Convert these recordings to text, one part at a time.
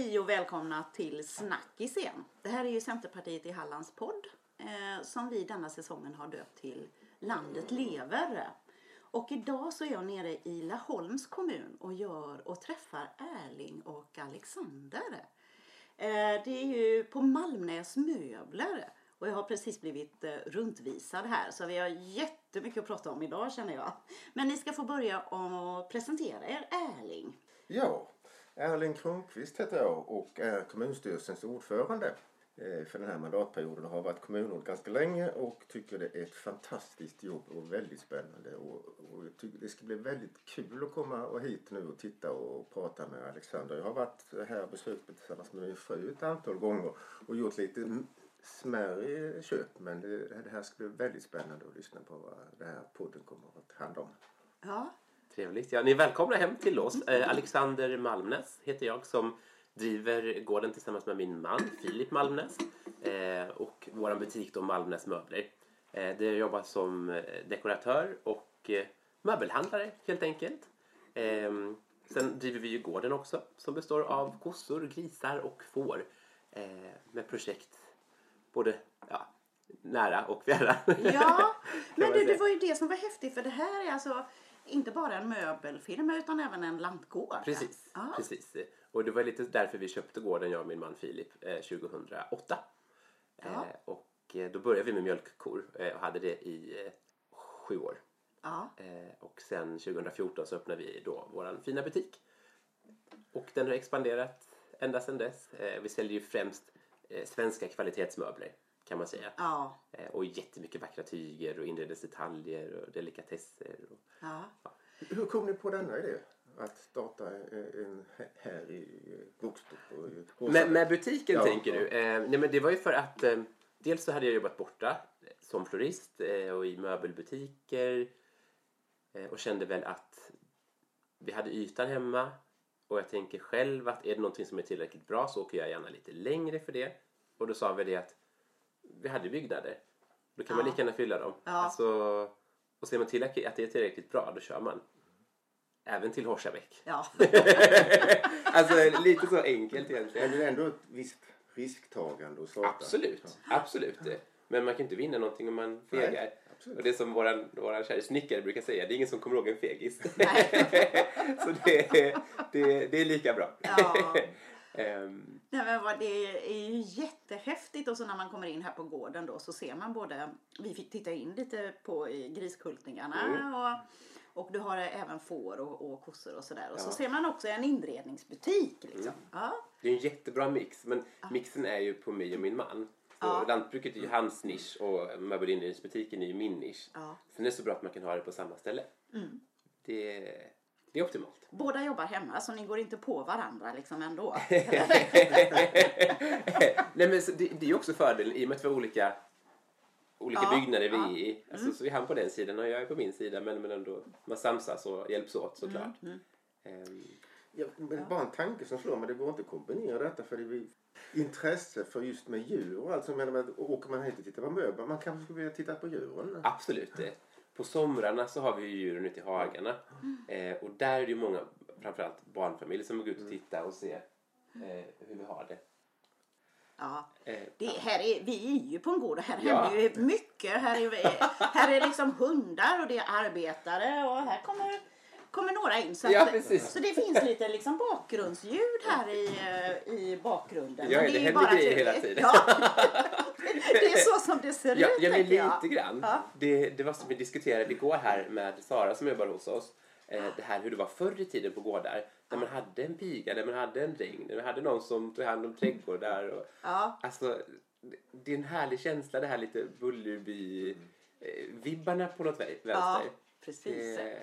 Hej och välkomna till Snackisen. Det här är ju Centerpartiet i Hallands podd eh, som vi denna säsongen har döpt till Landet lever. Och idag så är jag nere i Laholms kommun och gör och träffar Erling och Alexander. Eh, det är ju på Malmnäs möbler och jag har precis blivit eh, runtvisad här så vi har jättemycket att prata om idag känner jag. Men ni ska få börja och presentera er Erling. Ja, Erling Kronqvist heter jag och är kommunstyrelsens ordförande eh, för den här mandatperioden och har varit kommunråd ganska länge och tycker det är ett fantastiskt jobb och väldigt spännande. Och, och jag tycker det ska bli väldigt kul att komma hit nu och titta och prata med Alexander. Jag har varit här och besökt tillsammans med min fru ett antal gånger och gjort lite smärre köp men det, det här ska bli väldigt spännande att lyssna på vad den här podden kommer att handla om. Ja, Trevligt. Ja, ni är välkomna hem till oss. Eh, Alexander Malmnäs heter jag som driver gården tillsammans med min man Filip Malmnäs eh, och vår butik då Malmnäs möbler. Eh, där jag jobbar som eh, dekoratör och eh, möbelhandlare helt enkelt. Eh, sen driver vi ju gården också som består av kossor, grisar och får eh, med projekt både ja, nära och fjärran. Ja, men det säga. var ju det som var häftigt för det här är alltså inte bara en möbelfirma utan även en lantgård. Precis, Ja. precis. Och det var lite därför vi köpte gården, jag och min man Filip, eh, 2008. Ja. Eh, och eh, då började vi med mjölkkor eh, och hade det i eh, sju år. Ja, Eh, och sen 2014 så öppnade vi då vår fina butik. Och den har expanderat ända sedan dess. Vi säljer ju främst svenska kvalitetsmöbler kan man säga. ja, Eh, och jättemycket vackra tyger och inredningsdetaljer och delikatesser. Och, ja. Hur kom ni på denna idé? Att starta en här i Våxtorp? Med, med butiken Ja, tänker ja. du? Eh, nej men det var ju för att eh, dels så hade jag jobbat borta eh, som florist eh, och i möbelbutiker eh, och kände väl att vi hade ytan hemma och jag tänker själv att är det någonting som är tillräckligt bra så åker jag gärna lite längre för det. Och då sa vi det att vi hade byggnader. Då kan man Ja. lika gärna fylla dem. Ja. Alltså, och ser man till att det är tillräckligt bra, då kör man. Även till Horsabäck. ja. alltså lite så enkelt egentligen. Men det är ändå ett visst risktagande att starta. Absolut, absolut. Men man kan inte vinna någonting om man fegar. Nej, och det är som våran, våran kära snickare brukar säga, det är ingen som kommer ihåg en fegis. Så det, det, det är lika bra. Ja. Ehm, Nej, men det är ju jättehäftigt och så när man kommer in här på gården då så ser man både, vi fick titta in lite på griskultingarna Mm. och, och du har även får och, och kossor och sådär. Och så Ja. ser man också en inredningsbutik liksom. Mm. Ja, det är en jättebra mix, men mixen är ju på mig och min man. Så Ja. Lantbruket är ju hans nisch och möbelinredningsbutiken är ju min nisch. ja. Sen är det så bra att man kan ha det på samma ställe. Mm. Det, det är optimalt. Båda jobbar hemma så ni går inte på varandra liksom ändå. Nej men det, det är ju också fördelen i och med att vi har olika, olika Ja, byggnader vi ja. Mm. är i. Alltså, Så är han på den sidan och jag är på min sida men, men ändå man samsas och hjälps åt såklart. Mm, Ehm, Ja, men bara en tanke som slår mig. Det går inte att kombinera detta för det är intresse för just med djur och allt. Så jag menar, åker man hit och tittar på möbler, man kanske skulle vilja titta på djuren. absolut. det. På somrarna så har vi ju djuren ute i hagarna. Mm. Eh, och där är det ju många, framförallt barnfamiljer som går ut och tittar och ser eh, hur vi har det. Ja. Eh, Det, här är, vi är ju på en gård och här Ja. händer ju mycket. Här är, här är liksom hundar och det är arbetare och här kommer, kommer några in. Så, Ja, precis. så det finns lite liksom bakgrundsljud här i, eh, i bakgrunden. Ja, det ju händer bara grejer hela tiden. Ja. Det är så som det ser Ja, ut. ja men lite grann. Ja. Det, det var som vi diskuterade igår här med Sara som jobbar hos oss. Eh, det här hur det var förr i tiden på gårdar. Där man hade en piga, där man hade en dräng, där man hade någon som tog hand om trädgårdar. Och, Ja. Alltså, det- det är en härlig känsla det här lite Bullerby-vibbarna på något vä- ja, vänster. precis. Eh,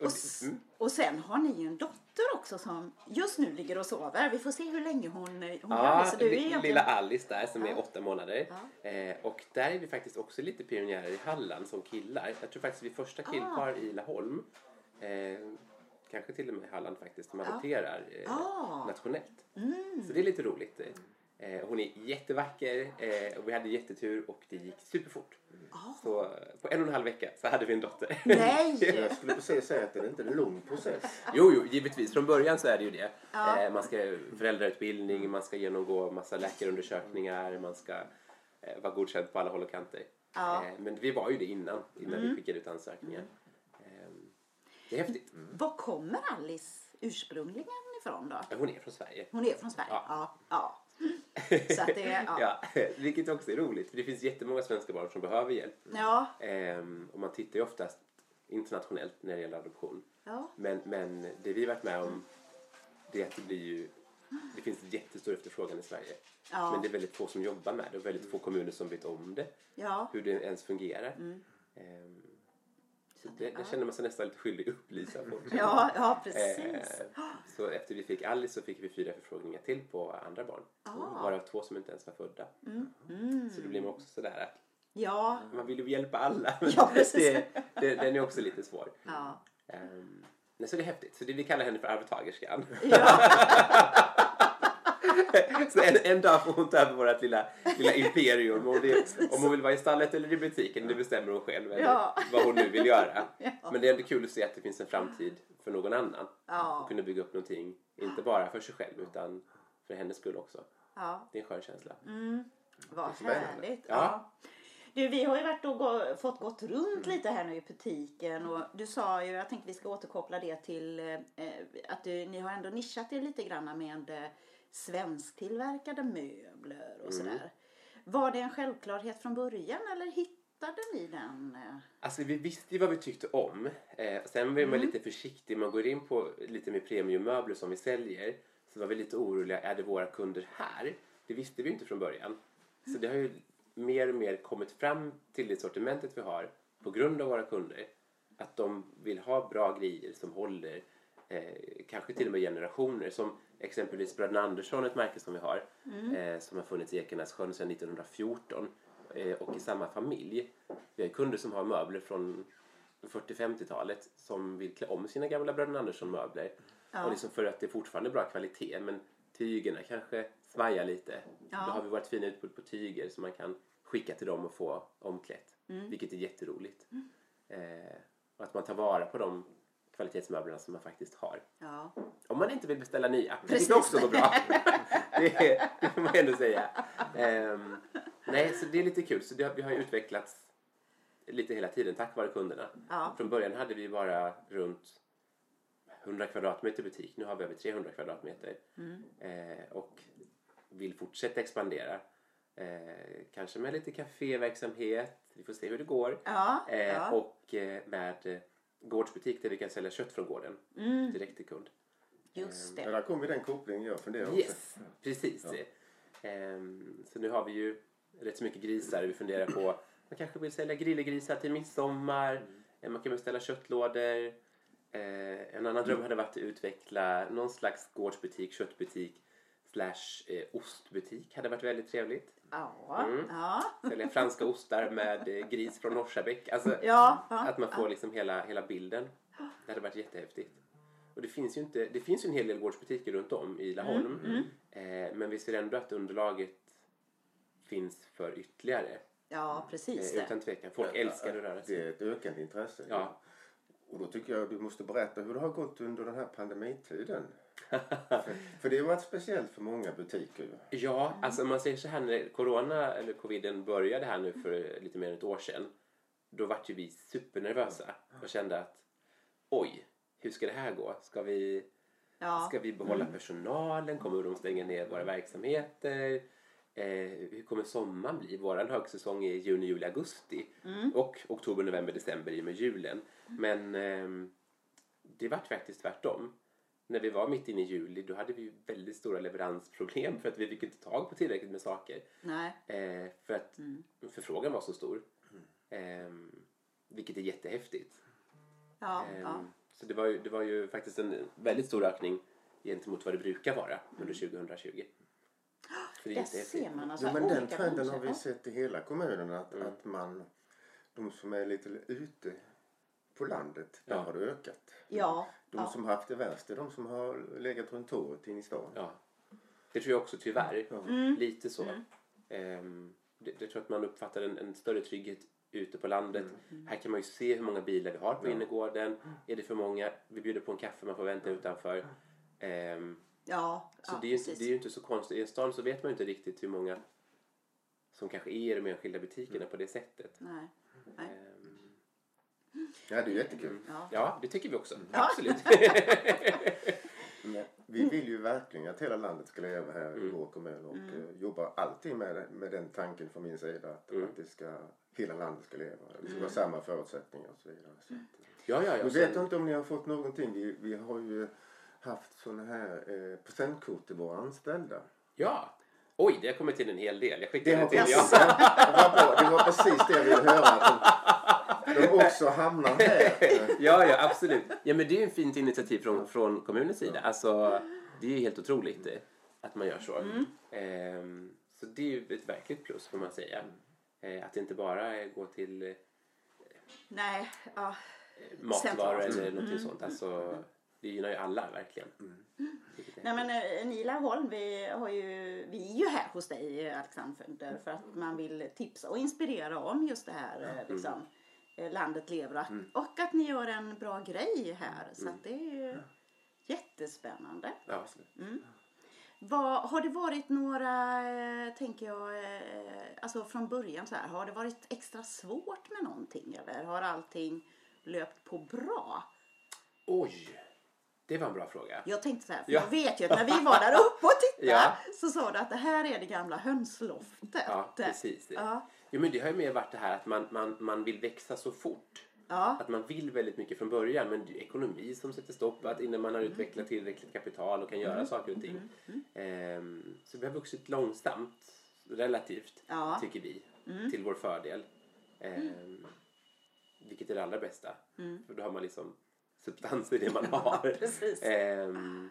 Och, mm, och sen har ni ju en dotter också som just nu ligger och sover. Vi får se hur länge hon, hon Ja. Så du är li- egentligen... lilla Alice där som Ja. är åtta månader. Ja. Eh, och där är vi faktiskt också lite pionjärer i Halland som killar. Jag tror faktiskt vi är första killpar i Laholm. Eh, kanske till och med i Halland faktiskt, som adopterar eh, Ah. nationellt. Mm. Så det är lite roligt. Eh, hon är jättevacker eh, och vi hade jättetur och det gick superfort. Så eh, på en och en halv vecka så hade vi en dotter. Nej! Jag skulle precis säga att det är inte en lång process. Jo, jo, givetvis. Från början så är det ju det. Ja. Eh, man ska föräldrautbildning, man ska genomgå massa läkarundersökningar, man ska eh, vara godkänd på alla håll och kanter. Ja. Eh, men vi var ju det innan, innan vi skickade ut ansökningar. Eh, det är häftigt. Var kommer Alice ursprungligen ifrån då? Hon är från Sverige. Hon är från Sverige? Ja. Ja. Så att det ja. Ja, vilket också är roligt. För det finns jättemånga svenska barn som behöver hjälp. Ja. Ehm, och man tittar ju oftast internationellt när det gäller adoption. ja. Men, men det vi varit med om det är att det blir ju det finns jättestor efterfrågan i Sverige. Ja. Men det är väldigt få som jobbar med det och väldigt få kommuner som vet om det. Ja. Hur det ens fungerar. Mm. Ehm, det, det känner man sig nästan lite skyldig att upplysa folk. Ja, ja, precis. Eh, så efter vi fick Alice så fick vi fyra förfrågningar till på andra barn. Ah. Varav två som inte ens var födda. Mm. Så då blir man också sådär att Ja. man vill ju hjälpa alla. Ja, precis. det, det, den är också lite svår. Ja. Um, nej, så det är häftigt. Så det, vi kallar henne för arvtagerskan. Ja. så en, en dag får hon ta över vårt lilla, lilla imperium. Och det, om hon vill vara i stallet eller i butiken, det bestämmer hon själv. Eller Ja. vad hon nu vill göra. Ja. Men det är ändå kul att se att det finns en framtid för någon annan. Ja. Och kunna bygga upp någonting, inte bara för sig själv utan för hennes skull också. ja. Det är en skön känsla. Vad spännande. härligt. Ja. Du, vi har ju varit och gå, fått gått runt lite här nu i butiken och du sa ju, jag tänkte vi ska återkoppla det till eh, att du, ni har ändå nischat er lite grann med svensktillverkade möbler och sådär. Var det en självklarhet från början eller hittade ni den? eh? Alltså vi visste ju vad vi tyckte om. Eh, sen var man lite försiktig. Man går in på lite mer premiummöbler som vi säljer. Så var vi lite oroliga. Är det våra kunder här? Det visste vi inte från början. Så det har ju mer och mer kommit fram till det sortimentet vi har på grund av våra kunder. Att de vill ha bra grejer som håller eh, kanske till och med generationer. Som exempelvis Bröderna Andersson, ett märke som vi har. Eh, som har funnits i Ekenässjön sedan 1914. Eh, och i samma familj. Vi har kunder som har möbler från 40-50-talet som vill klä om sina gamla Bröderna Andersson-möbler. Ja. Och liksom för att det är fortfarande bra kvalitet men tygerna kanske svajar lite. Ja. Då har vi vårt fina utbud på tyger som man kan skicka till dem och få omklätt. Mm. Vilket är jätteroligt. Eh, och att man tar vara på de kvalitetsmöblerna som man faktiskt har. Ja. Om man inte vill beställa nya. Precis. Det också går bra. det, det får man ändå säga. Ehm, nej, så det är lite kul. Så det, vi har ju utvecklats lite hela tiden tack vare kunderna. Ja. Från början hade vi bara runt 100 kvadratmeter butik. Nu har vi över 300 kvadratmeter. Mm. Eh, och vill fortsätta expandera. Eh, kanske med lite kaféverksamhet. Vi får se hur det går. Ja. Eh, ja. Och eh, med gårdsbutik där vi kan sälja kött från gården Mm. direkt till kund. Just Ja, det. där kommer den kopplingen jag funderar också. Yes, precis. Ehm, så nu har vi ju rätt så mycket grisar. Vi funderar på man kanske vill sälja grillegrisar till midsommar. Eh, Man kan beställa köttlådor. Eh, en annan dröm hade varit att utveckla någon slags gårdsbutik, köttbutik slash eh, ostbutik. Hade varit väldigt trevligt. Ja. Mm. Ja. Sälja franska ostar med eh, gris från Norsabäck. Alltså, Ja. ja. att man får liksom hela, hela bilden. Det hade varit jättehäftigt. Och det finns ju, inte, det finns ju en hel del gårdsbutiker runt om i Laholm. Mm, Eh, men vi ser ändå att underlaget finns för ytterligare. Ja, precis Eh, det. utan tvekan. Folk älskar att röra Det sig. är ett ökande intresse. Ja. Och då tycker jag du måste berätta hur det har gått under den här pandemitiden. För, för det har varit speciellt för många butiker. ju. Ja, alltså man säger så här när corona eller coviden började här nu för lite mer än ett år sedan. Då vart ju vi supernervösa och kände att oj, hur ska det här gå? Ska vi Ja. Ska vi behålla personalen? Kommer de stänga ner våra verksamheter? Eh, hur kommer sommaren bli? Vår högsäsong är juni, juli, augusti. Och oktober, november, december i och med julen. Men ehm, det vart faktiskt tvärtom. När vi var mitt inne i juli då hade vi väldigt stora leveransproblem för att vi fick inte tag på tillräckligt med saker. Nej. Eh, för att förfrågan var så stor. Ehm, vilket är jättehäftigt. Ja. Ehm, ja. Så det var, ju, det var ju faktiskt en väldigt stor ökning gentemot vad det brukar vara under 2020. Så det är Där ser man alltså Jo, men den trenden har vi Ja. sett i hela kommunen att, Mm. att man, de som är lite ute på landet, där Ja. har det ökat. Ja. De ja. som har haft det värst är de som har legat runt torget inne i stan. Ja. Det tror jag också tyvärr. Ja. Mm. Lite så. Ehm, det, det tror jag att man uppfattar en, en större trygghet ute på landet. Mm. Här kan man ju se hur många bilar vi har på innergården. Är det för många? Vi bjuder på en kaffe, man får vänta utanför. Ehm, Ja, så ja det, är ju inte, precis. det är ju inte så konstigt. I en stan så vet man ju inte riktigt hur många som kanske är i de enskilda butikerna på det sättet. Nej. Nej. Ehm, Ja, det är jättekul. Ja. ja, det tycker vi också. Ja. Absolut. Vi vill ju verkligen att hela landet ska leva här i vår kommun och Mm. eh, jobbar alltid med, med den tanken från min sida att, Mm. att det ska, hela landet ska leva. Det ska Mm. vara samma förutsättningar och så vidare. Så att, ja, ja, ja. jag Sen- vet inte om ni har fått någonting. Vi, vi har ju haft sådana här eh, presentkort till våra anställda. Ja. Oj, det har kommit till en hel del. Jag skickade det till ja. det, var bra. det var precis det jag ville höra. De, också hamnar här. ja, ja, absolut. Ja, men det är ju ett fint initiativ från, från kommunens sida. Alltså, det är ju helt otroligt eh, att man gör så. Mm. Ehm, så det är ju ett verkligt plus får man säga. Eh, att det inte bara är gå till eh, Nej, ja. matvaror Centralt. eller någonting sånt. Alltså, det gynnar ju alla verkligen. Är- Nej men eh, Nila Holm, vi, har ju, vi är ju här hos dig Alexander för att man vill tipsa och inspirera om just det här eh, liksom, eh, landet lever och, och att ni gör en bra grej här så att det är ju jättespännande. Ja, absolut. Vad, har det varit några, eh, tänker jag, eh, alltså från början så här, har det varit extra svårt med någonting eller har allting löpt på bra? Oj, det var en bra fråga. Jag tänkte så här, för Ja. jag vet ju att när vi var där uppe och tittade Ja. så sa du att det här är det gamla hönsloftet. Ja, precis. Det. Ja. Jo, men det har ju mer varit det här att man, man, man vill växa så fort. Ja. Att man vill väldigt mycket från början men det är ekonomi som sätter stopp att innan man har utvecklat tillräckligt kapital och kan göra saker och ting. Ehm, så vi har vuxit långsamt relativt Ja. tycker vi till vår fördel. Ehm, vilket är det allra bästa. För då har man liksom substans i det man har. Ehm,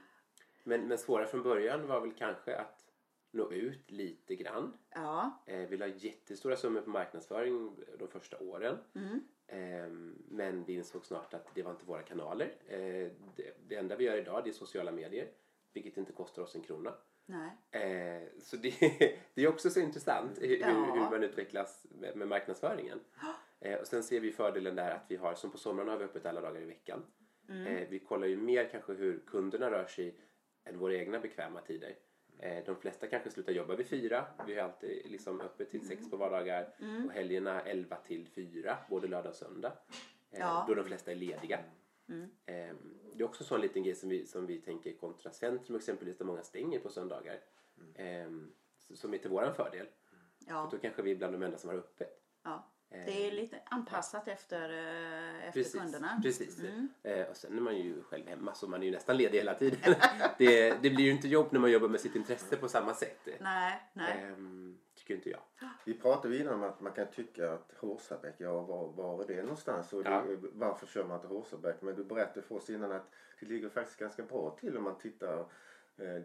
men, men svåra från början var väl kanske att nå ut lite grann. Ja. Eh, vi la jättestora summor på marknadsföring de första åren. Mm. Ehm, men vi insåg snart att det var inte våra kanaler. Eh, det, det enda vi gör idag det är sociala medier. Vilket inte kostar oss en krona. Nej. Eh, så det, det är också så intressant hur, Ja. hur, hur man utvecklas med, med marknadsföringen. Eh, och sen ser vi fördelen där att vi har, som på sommaren har vi öppet alla dagar i veckan. Mm. Eh, vi kollar ju mer kanske hur kunderna rör sig än våra egna bekväma tider. Eh, de flesta kanske slutar jobba vid fyra. Vi har alltid liksom öppet till sex på vardagar Mm. och helgerna 11 till fyra, både lördag och söndag. Eh, Ja. Då de flesta är lediga. Mm. Eh, det är också en sån liten grej som vi, som vi tänker kontra centrum exempelvis där många stänger på söndagar. Eh, som är till våran fördel. Ja. Då kanske vi är bland de enda som har öppet. ja. Det är lite anpassat efter, eh, efter Precis. kunderna. Precis. Mm. Eh, och sen är man ju själv hemma så man är ju nästan ledig hela tiden. det, det blir ju inte jobb när man jobbar med sitt intresse på samma sätt. Nej, nej. Ehm, tycker inte jag. Vi pratade ju innan om att man kan tycka att Horsabäck, ja var, var är det någonstans? Och det, Ja. Varför kör man till Horsabäck? Men du berättade för oss innan att det ligger faktiskt ganska bra till om man tittar eh,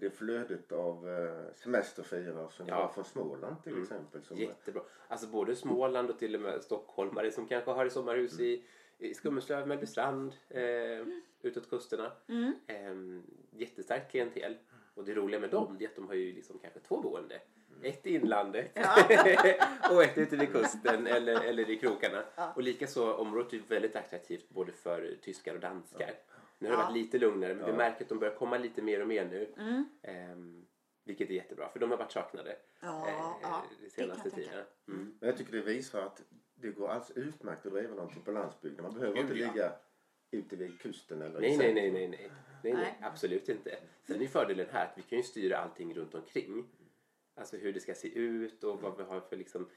det flödet av eh, semesterfirare som Ja. var från Småland till exempel. Som, Jättebra. Alltså både Småland och till och med stockholmare som kanske har sommarhus i, i Skummeslöv, Mellbystrand, eh, utåt kusterna. Mm. Eh, jättestarkt klientel. Och det roliga med dem det är att de har ju liksom kanske två boende. Ett i inlandet och ett ute vid kusten eller, eller i krokarna. Och likaså området är väldigt attraktivt både för tyskar och danskar. Nu har det Ja. varit lite lugnare men vi märker att de börjar komma lite mer och mer nu. Mm. Ehm, vilket är jättebra för de har varit saknade Ja, eh, ja, de det senaste tiden. Mm. Men jag tycker det visar att det går alldeles utmärkt att driva någonting på landsbygden. Man behöver Gud, inte ja. ligga ute vid kusten eller Nej, nej, nej, nej, nej, nej, Nej. absolut inte. Sen är fördelen här att vi kan ju styra allting runt omkring. Alltså hur det ska se ut och vad vi har för liksom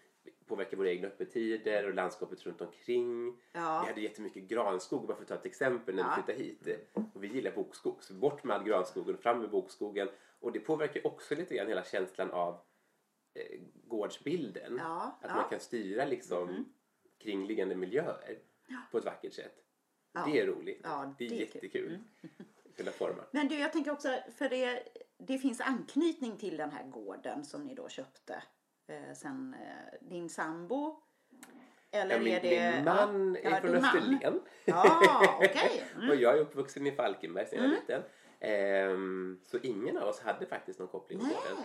påverka våra egna öppettider och landskapet runt omkring. Ja. Vi hade jättemycket granskog bara för att ta ett exempel när vi Ja. flyttade hit. Och vi gillar bokskog så bort med all granskogen och fram med bokskogen. Och det påverkar också lite grann hela känslan av eh, gårdsbilden. Ja, Att man kan styra liksom kringliggande miljöer på ett vackert sätt. Det är roligt. Det är, det är kul. jättekul. Forma. Men du, jag tänker också, för det, det finns anknytning till den här gården som ni då köpte. Eh, sen eh, din sambo. Eller Ja, min, är det... min man ja, är från man. Österlen. Ja, okej. Mm. och jag är uppvuxen i Falkenberg sedan jag var liten. Ehm, så ingen av oss hade faktiskt någon koppling till Nej, gården.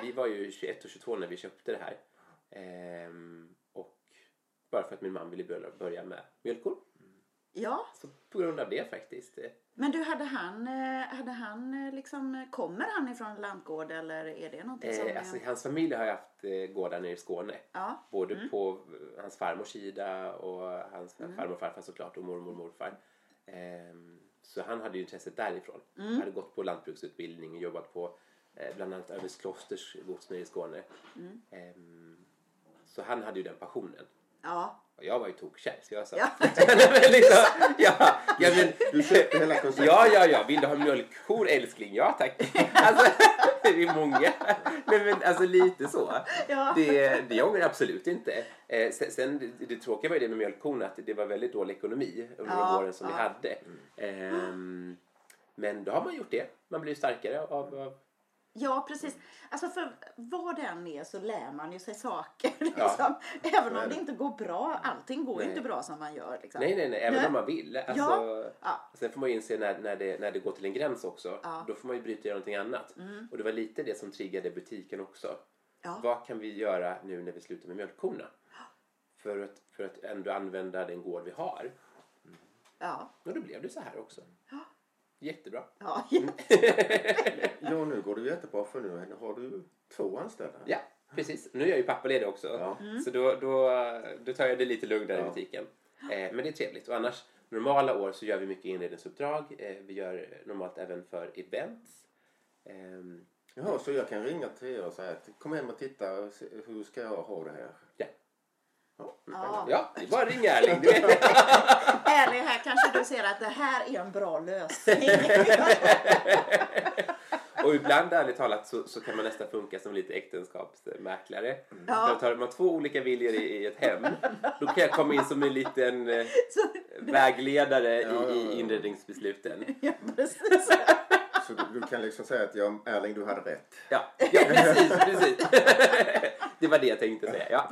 Så vi var ju 21 och 22 när vi köpte det här. Ehm, och bara för att min man ville börja- börja med mjölkkor. Ja, Så på grund av det faktiskt. Eh, men du hade han, eh, hade han eh, liksom, kommer han ifrån lantgård eller är det någonting som... Eh, alltså, hans familj har ju haft eh, gårdar nere i Skåne. ja, Både på eh, hans farmors sida och hans farmor och farfar såklart och mormor och morfar. Ehm, så han hade ju intresset därifrån. Han hade gått på lantbruksutbildning och jobbat på eh, bland annat Översklosters gods nere i Skåne. Ehm, så han hade ju den passionen. ja, Och jag var ju tokkär så jag sa... Ja. Men liksom, ja, ja, men, Du köpte hela konceptet. ja, ja, ja. Vill du ha mjölkkor älskling? Ja tack. Alltså, det är många. Nej, men alltså lite så. Ja. Det, det ångrar jag absolut inte. Eh, sen, sen det, det tråkiga var ju det med mjölkkorna att det var väldigt dålig ekonomi under Ja, de åren som vi ja. hade. Ehm, men då har man gjort det. Man blir ju starkare av, av Ja, precis. Alltså för vad det än är så lär man ju sig saker. Liksom. Även om det inte går bra. Allting går ju Nej. inte bra som man gör. Liksom. Nej, nej, nej. Även Nej. om man vill. Alltså, Ja. Ja. Sen får man ju inse när, när, det, när det går till en gräns också. Ja. Mm. Då får man ju bryta och göra någonting annat. Och det var lite det som triggade butiken också. Ja. Vad kan vi göra nu när vi slutar med mjölkkorna? För att, för att ändå använda den gård vi har. Ja. Och då blev det så här också. Jättebra. Ja. Ja, nu går det jättebra för nu har du två anställda. Ja, precis. Nu är jag ju pappaledig också. Ja. Så då, då, då tar jag det lite lugnare i Ja. butiken. Eh, men det är trevligt. Och annars, normala år så gör vi mycket inredningsuppdrag. Eh, vi gör normalt även för events. Ehm, Jaha, så jag kan ringa till er och säga att kom hem och titta, hur ska jag ha det här? Ja. Ja. Ja. ja, det är bara att ringa Erling. Eller här kanske du ser att det här är en bra lösning. Och ibland ärligt talat så, så kan man nästan funka som lite äktenskapsmäklare. Ja. För att har man två olika viljor i, i ett hem då kan jag komma in som en liten eh, vägledare Ja, ja, i, ja. i inredningsbesluten. ja, precis. Så du, du kan liksom säga att jag, Erling, du hade rätt. Ja, ja precis, precis. Det var det jag tänkte säga. Ja.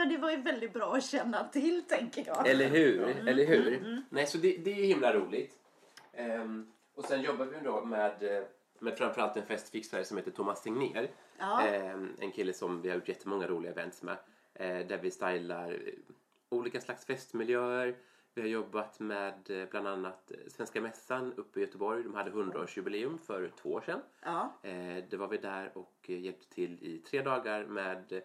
Men det var ju väldigt bra att känna till, tänker jag. Eller hur? Eller hur? Nej, så det, det är himla roligt. Ehm, och sen jobbar vi då med, med framförallt en festfixare som heter Thomas Tegnér. Ja. Ehm, en kille som vi har gjort jättemånga roliga events med. Eh, där vi stylar eh, olika slags festmiljöer. Vi har jobbat med eh, bland annat eh, Svenska Mässan uppe i Göteborg. De hade 100-årsjubileum för två år sedan. Ja. Eh, det var vi där och hjälpte till i tre dagar med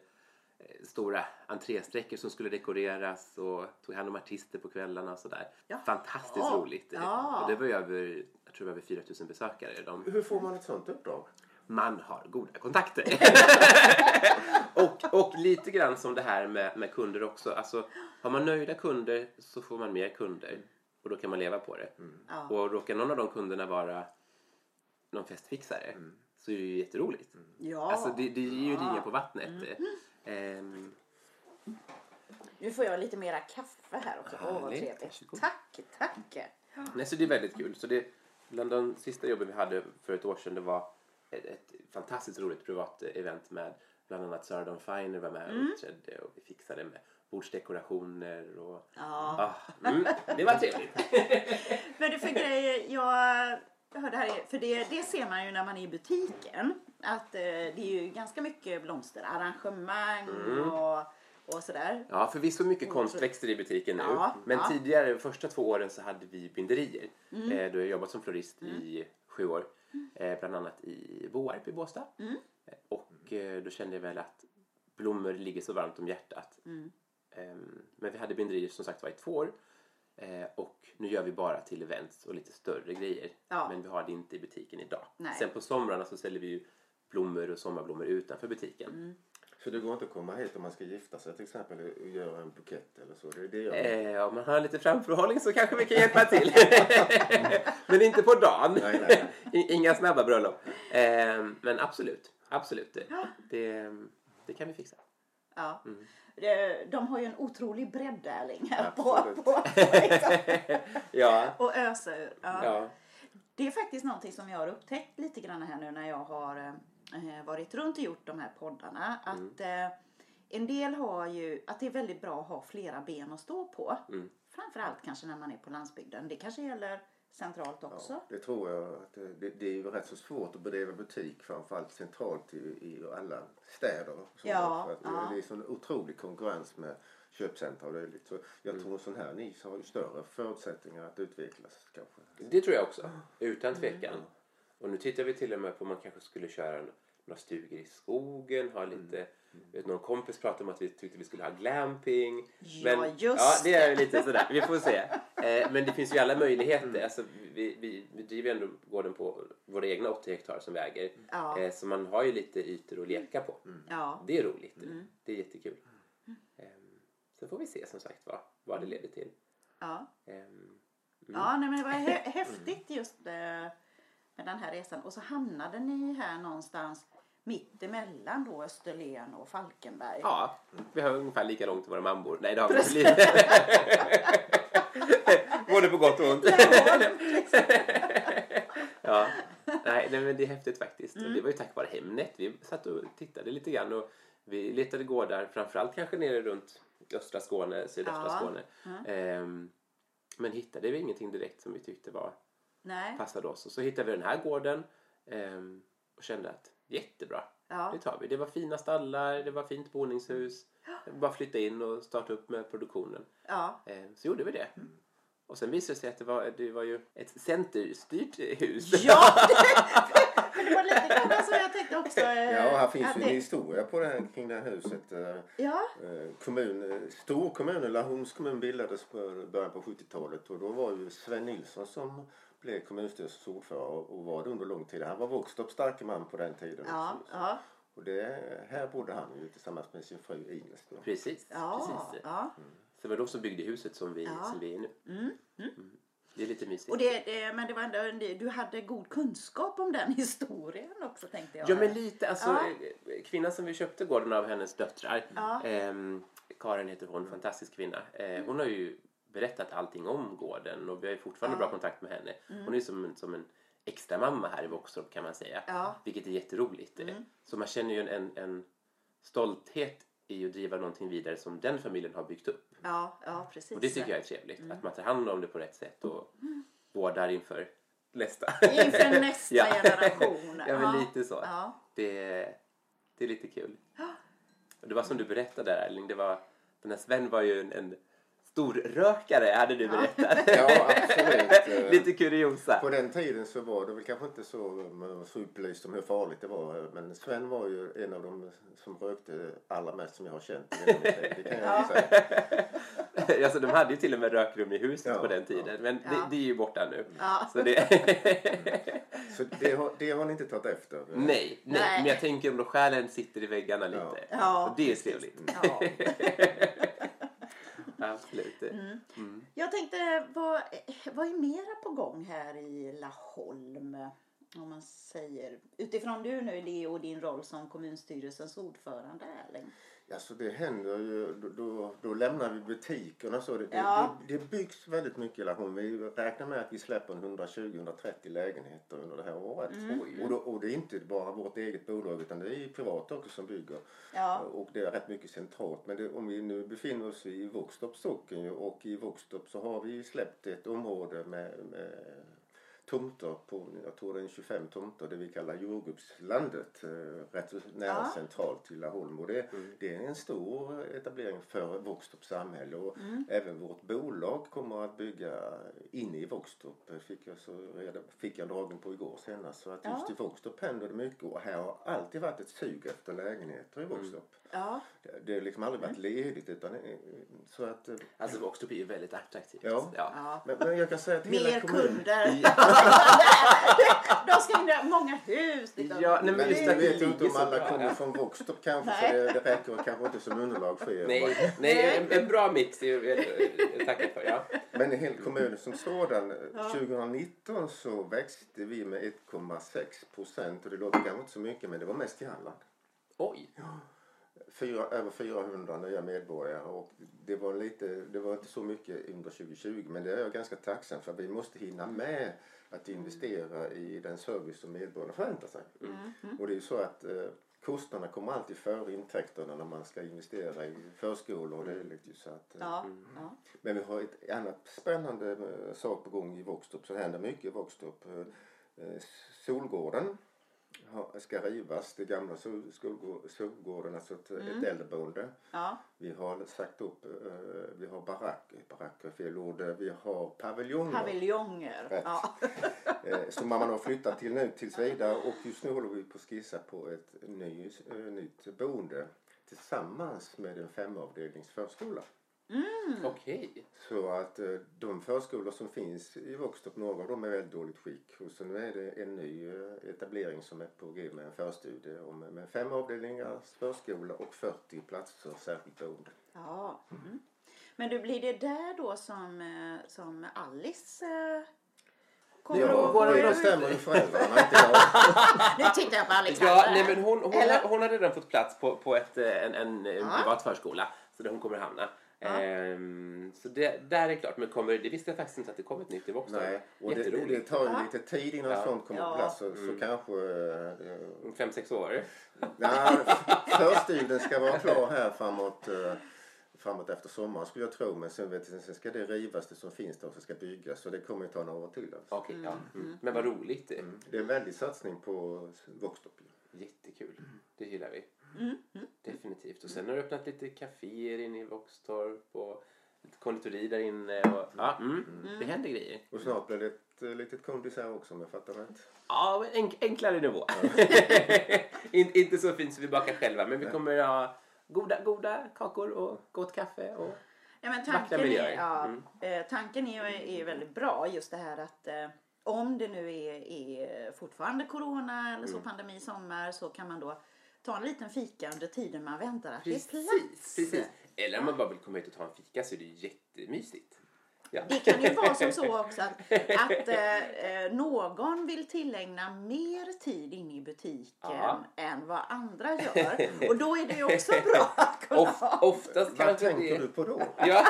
stora entrésträckor som skulle dekoreras och tog hand om artister på kvällarna och sådär. Ja. Fantastiskt Ja. roligt. Ja. Och det var ju över, jag tror det var över 4000 besökare. De, Hur får man ett sånt uppdrag? man har goda kontakter. och, och lite grann som det här med, med kunder också. Alltså, har man nöjda kunder så får man mer kunder och då kan man leva på det. Ja. Och råkar någon av de kunderna vara någon festfixare så är det ju jätteroligt. ja. Alltså det, det ger ju Ja. ringar på vattnet. Ehm, Nu får jag lite mera kaffe här också. Åh, vad trevligt. Tack, tack. nej, så det är väldigt kul. Så det, bland de sista jobben vi hade för ett år sedan det var ett, ett fantastiskt roligt privat event med bland annat Sarah Dawn Finer var med och uppträdde och vi fixade med bordsdekorationer och Ja. ah, mm, det var trevligt. Men du, för grejer, jag hörde här, för det, det ser man ju när man är i butiken. Att eh, det är ju ganska mycket blomsterarrangemang Mm. och, och sådär. Ja, förvisso mycket konstväxter i butiken nu. Ja, men ja. tidigare, de första två åren, så hade vi binderier. Eh, då har jag jobbat som florist i sju år. Eh, bland annat i Boarp i Båstad. Eh, och eh, då kände jag väl att blommor ligger så varmt om hjärtat. Ehm, men vi hade binderier som sagt var i två år. Eh, och nu gör vi bara till events och lite större grejer. Ja. Men vi har det inte i butiken idag. Nej. Sen på somrarna så säljer vi ju blommor och sommarblommor utanför butiken. Så det går inte att komma hit om man ska gifta sig till exempel och göra en bukett eller så. Det är det jag Eh, om man har lite framförhållning så kanske vi kan hjälpa till. men inte på dagen. Nej, nej, I- Inga snabba bröllop. Eh, men absolut, absolut. Det, det, det kan vi fixa. Ja. Mm. Det- De har ju en otrolig bredd Erling här på, Absolut. på, på Ja, och ösa ur. Ja. ja. Det är faktiskt någonting som jag har upptäckt lite grann här nu när jag har eh, varit runt och gjort de här poddarna. Att eh, en del har ju, att det är väldigt bra att ha flera ben att stå på. Mm. Framförallt kanske när man är på landsbygden. Det kanske gäller centralt också. Ja, det tror jag. Att det, det, det är ju rätt så svårt att bedriva butik framförallt centralt i, i alla städer. så. Ja, att ja. Det är sån otrolig konkurrens med köpcentra och dylikt. Så jag tror en sån här NIS har ju större förutsättningar att utvecklas kanske. Det tror jag också, utan tvekan. Och nu tittar vi till och med på om man kanske skulle köra en- några stugor i skogen, ha lite... Vet, någon kompis pratade om att vi tyckte vi skulle ha glamping. Ja, just ja, det är lite sådär. Vi får se. Eh, men det finns ju alla möjligheter. Alltså, vi, vi, vi driver ju ändå gården på våra egna 80 hektar som vi äger. Ja. Eh, så man har ju lite ytor att leka på. Ja. Det är roligt. Det är jättekul. Eh, sen får vi se som sagt vad, vad det leder till. Ja. Eh, Ja, nej, men det var hä- häftigt just eh, med den här resan. Och så hamnade ni här någonstans mitt emellan då Österlen och Falkenberg. Ja, vi har ungefär lika långt till våra mammor. Nej, det har vi inte. Både på gott och ont. Ja, liksom. ja. Nej, nej, men det är häftigt faktiskt. Mm. Det var ju tack vare Hemnet. Vi satt och tittade lite grann och vi letade gårdar, framförallt kanske nere runt östra Skåne, sydöstra Ja. Skåne. Ehm, men hittade vi ingenting direkt som vi tyckte var, Nej. passade oss. Och så hittade vi den här gården ehm, och kände att jättebra, Ja. det tar vi. Det var fina stallar, det var fint boningshus. Bara flytta in och starta upp med produktionen. Ja. Eh, Så gjorde vi det. Och sen visade det sig att det var, det var ju ett centerstyrt hus. Ja, det, det var lite grann som jag tänkte också. eh, Ja, här finns ju en det- historia på det här, kring det här huset. Eh, Ja, Kommun, storkommunen, Laholms kommun bildades på början på 70-talet och då var ju Sven Nilsson som blev kommunstyrelsens ordförande och var det under lång tid. Han var Våxtorps starke man på den tiden. ja, ja, Och det, här bodde han ju tillsammans med sin fru Ines. Då. Precis. ja, precis. ja. Så det var de som byggde huset som vi, Ja. som vi är nu. Mm. Det är lite mysigt. Och det, det, men det var ändå, du hade god kunskap om den historien också tänkte jag. Ja men lite, alltså Ja. eh, kvinnan som vi köpte gården av hennes döttrar. Ja. ehm, Karin heter hon, fantastisk kvinna. Eh, hon har ju berättat allting om gården och vi har ju fortfarande Ja. bra kontakt med henne. Hon är som, en- som en extra mamma här i Våxtorp kan man säga. Ja. Vilket är jätteroligt. eh. Så man känner ju en, en, stolthet i att driva någonting vidare som den familjen har byggt upp. Ja, ja precis. Och det tycker jag är trevligt. Att man tar hand om det på rätt sätt och vårdar inför nästa. Inför nästa Ja. generation. Ja, men lite så. Ja. Det, det är lite kul. Och det var som du berättade där Erling, det var, den här Sven var ju en, en stor rökare hade du berättat. Ja, absolut. Lite kuriosa. På den tiden så var det väl kanske inte så, så upplyst om hur farligt det var. Men Sven var ju en av de som rökte allra mest som jag har känt. Det kan jag säga. alltså, de hade ju till och med rökrum i huset Ja, på den tiden. Men Ja. det, det är ju borta nu. Ja. Så det... Så det har, det har ni inte tagit efter? nej, nej, Nej. men jag tänker om själen sitter i väggarna lite. Ja, Så det är trevligt. Absolut. Jag tänkte, vad, vad är mera på gång här i Laholm? Om man säger, utifrån du nu Leo och din roll som kommunstyrelsens ordförande Erling. Alltså det händer ju, då, då, då lämnar vi butikerna så. Det, Ja. det, det byggs väldigt mycket i Laholm. Vi räknar med att vi släpper 120-130 lägenheter under det här året. Och, då, och det är inte bara vårt eget bolag utan det är privat också som bygger. Ja. Och det är rätt mycket centralt. Men det, om vi nu befinner oss i Våxtorps socken ju, och i Våxtorp så har vi släppt ett område med, med tomter på, jag tror det är 25 tomter, det vi kallar jordgubbslandet. Eh, rätt nära Ja. centralt till Laholm. Och det, det är en stor etablering för Våxtorps samhälle. Och Mm. även vårt bolag kommer att bygga inne i Våxtorp. Fick jag, så reda, fick jag dragen på igår senast. Så att Ja. just i Våxtorp händer det mycket. Och här har alltid varit ett sug efter lägenheter i Våxtorp. Ja, Det- har liksom aldrig varit ledigt utan eh, så att... eh, Alltså Våxtorp är väldigt attraktivt. Ja. ja. Men, men jag kan säga att Mer kommunen... kunder. De ska in i många hus. Liksom. Ja, nej, men just jag att vet inte om alla kommer från Våxtorp kanske Nej. så det, räcker kanske inte som underlag för er. Nej, nej en, en bra mix. är eh, Tackar för. Ja. Men i hela kommunen som sådan, 2019 så växte vi med 1,6 procent och det låter kanske inte så mycket men det var mest i Halland. Oj. Fyra, över 400 nya medborgare och det var, lite, det var inte så mycket under 2020 men det är jag ganska tacksam för. Vi måste hinna med att investera i den service som medborgarna förväntar sig. Och det är så att eh, kostnaderna kommer alltid före intäkterna när man ska investera i förskolor och dylikt. ju, Så att, eh, Ja, ja. Men vi har ett annat spännande eh, sak på gång i Våxtorp. Så det händer mycket i Våxtorp. Eh, eh, Solgården har- ska rivas. Det gamla sol- skolgå- Solgården, alltså ett, ett äldreboende. ja. Vi har sagt upp, eh, vi har baracker, baracker fel ord, Eh, vi har paviljonger. Paviljonger. Rätt. Ja. Eh, som man har flyttat till nu tills vidare och just nu håller vi på att skissa på ett ny, nytt boende tillsammans med en femavdelnings förskola. Okej. Så att eh, de förskolor som finns i Våxtorp, några av dem är väldigt dåligt skick. Och så nu är det en ny eh, etablering som är på g med en förstudie om, med fem avdelningars förskola och 40 platser särskilt boende. ja. Mm. Men du, blir det där då som, eh, som Alice eh, kommer Ja, att våra- gå det bestämmer ju föräldrarna, inte jag. Nu tittar jag på Alexander. Ja, nej, men hon, hon, har, hon har redan fått plats på, på ett, eh, en, en, en Ja. privat förskola. Så där hon kommer hamna. Ja. Ehm, så det, där är klart. Men kommer, det visste jag faktiskt inte att det kom ett nytt i Våxtorp. Nej, och det, det, tar ju lite tid innan Ja. sånt kommer Ja. på plats. Så, så kanske... eh, Fem, sex år. Nej, förstudien ska vara klar här framåt, eh, framåt efter sommaren skulle jag tro. Men sen, vet sen ska det rivas det som finns där och så ska byggas. Så det kommer ju ta några år till. Alltså. Okej, ja. Mm. Men vad roligt. Mm. Det är en väldig satsning på Våxtorp. Jättekul. Det gillar vi. Mm, Definitivt. Och sen har du öppnat lite kaféer inne i Våxtorp och lite konditori där inne. Och, ja, mm. Det händer grejer. Och snart blir det ett eh, litet kondis här också om jag fattar rätt. Ja, men enk enklare nivå. In, inte så fint som vi bakar själva, men vi kommer ha goda, goda kakor och gott kaffe. Och... Ja, men Vackra tanken, är, ja, Mm. eh, tanken är, ju- är väldigt bra just det här att eh, om det nu är, är fortfarande corona eller Mm. så pandemi sommar så kan man då ta en liten fika under tiden man väntar att det är Precis, plats. precis. Eller om man bara vill komma ut och ta en fika så är det ju jättemysigt. Ja. Det kan ju vara som så också att, att eh, eh, någon vill tillägna mer tid inne i butiken Ja. än vad andra gör. Och då är det ju också bra att kunna Of, ha. oftast Vad tänker det... du på då? Ja.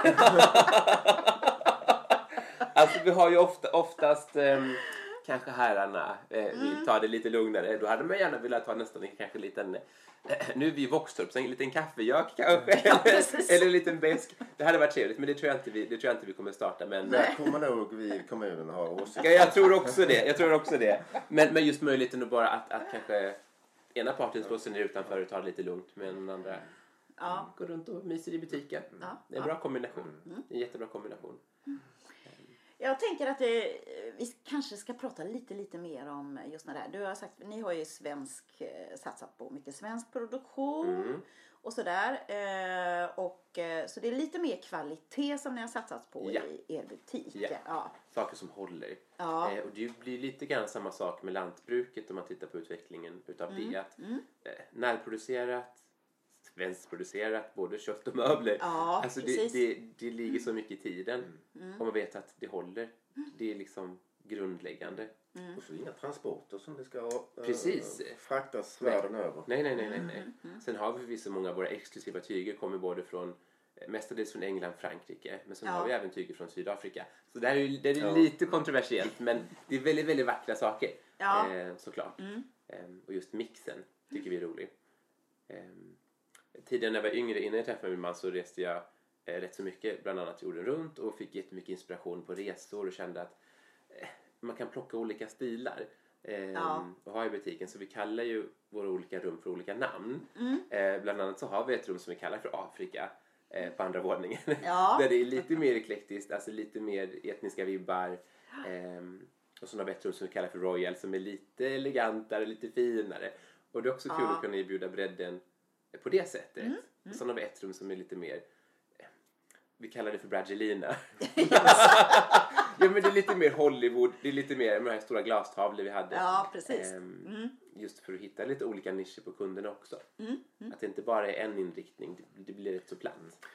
alltså vi har ju ofta, oftast ehm, kanske herrarna eh, vill Mm. ta det lite lugnare. Då hade man gärna velat ha nästan en, kanske en liten eh, nu är vi i Våxtorp, så en liten kaffegök kanske. Ja. Eller en liten besk. Det hade varit trevligt men det tror jag inte vi, det tror jag inte vi kommer starta. Men, Där kommer nog vi i kommunen ha åsikter. Ja, jag tror också det. Jag tror också det. Men, men just möjligheten att bara att, att kanske ena parten slår sig ner utanför och tar det lite lugnt medan den andra Ja. går runt och myser i butiken. Ja. Det är en bra kombination. Är en jättebra kombination. Jag tänker att det, vi kanske ska prata lite, lite mer om just det här. Du har sagt, ni har ju svensk, eh, satsat på mycket svensk produktion Mm. och sådär. Eh, och, eh, så det är lite mer kvalitet som ni har satsat på Ja. i er butik. Ja. Ja. Saker som håller. Ja. Eh, och det blir lite grann samma sak med lantbruket om man tittar på utvecklingen utav Mm. det. Att, eh, närproducerat, svenskproducerat, både kött och möbler. Ja, alltså det, det, det ligger så mycket i tiden. Mm. Och man vet att det håller. Det är liksom grundläggande. Och så inga transporter som det ska eh, Precis. fraktas Nej. världen över. Nej, nej, nej, nej. nej. Mm. Sen har vi förvisso många av våra exklusiva tyger kommer både från eh, mestadels från England, Frankrike, men sen Ja. har vi även tyger från Sydafrika. Så det här är, ju- det är Ja. lite kontroversiellt, men det är väldigt, väldigt vackra saker. Ja. Eh, såklart. Mm. Ehm, och just mixen tycker vi är rolig. Ehm, tidigare när jag var yngre, innan jag träffade min man, så reste jag eh, rätt så mycket, bland annat jorden runt och fick jättemycket inspiration på resor och kände att man kan plocka olika stilar ehm, Ja. och ha i butiken. Så vi kallar ju våra olika rum för olika namn. Mm. Eh, bland annat så har vi ett rum som vi kallar för Afrika eh, på andra våningen. Ja. Där det är lite mer eklektiskt, alltså lite mer etniska vibbar. Ehm, och så har vi ett rum som vi kallar för Royal som är lite elegantare, lite finare. Och det är också kul Ja. att kunna erbjuda bredden på det sättet. Mm, Och sen har vi ett rum som är lite mer eh, vi kallar det för Brangelina. ja men det är lite mer Hollywood, det är lite mer de här stora glastavlor vi hade. Ja, precis. Ehm, Mm. Just för att hitta lite olika nischer på kunderna också. Mm. Att det inte bara är en inriktning, det, det blir rätt så platt.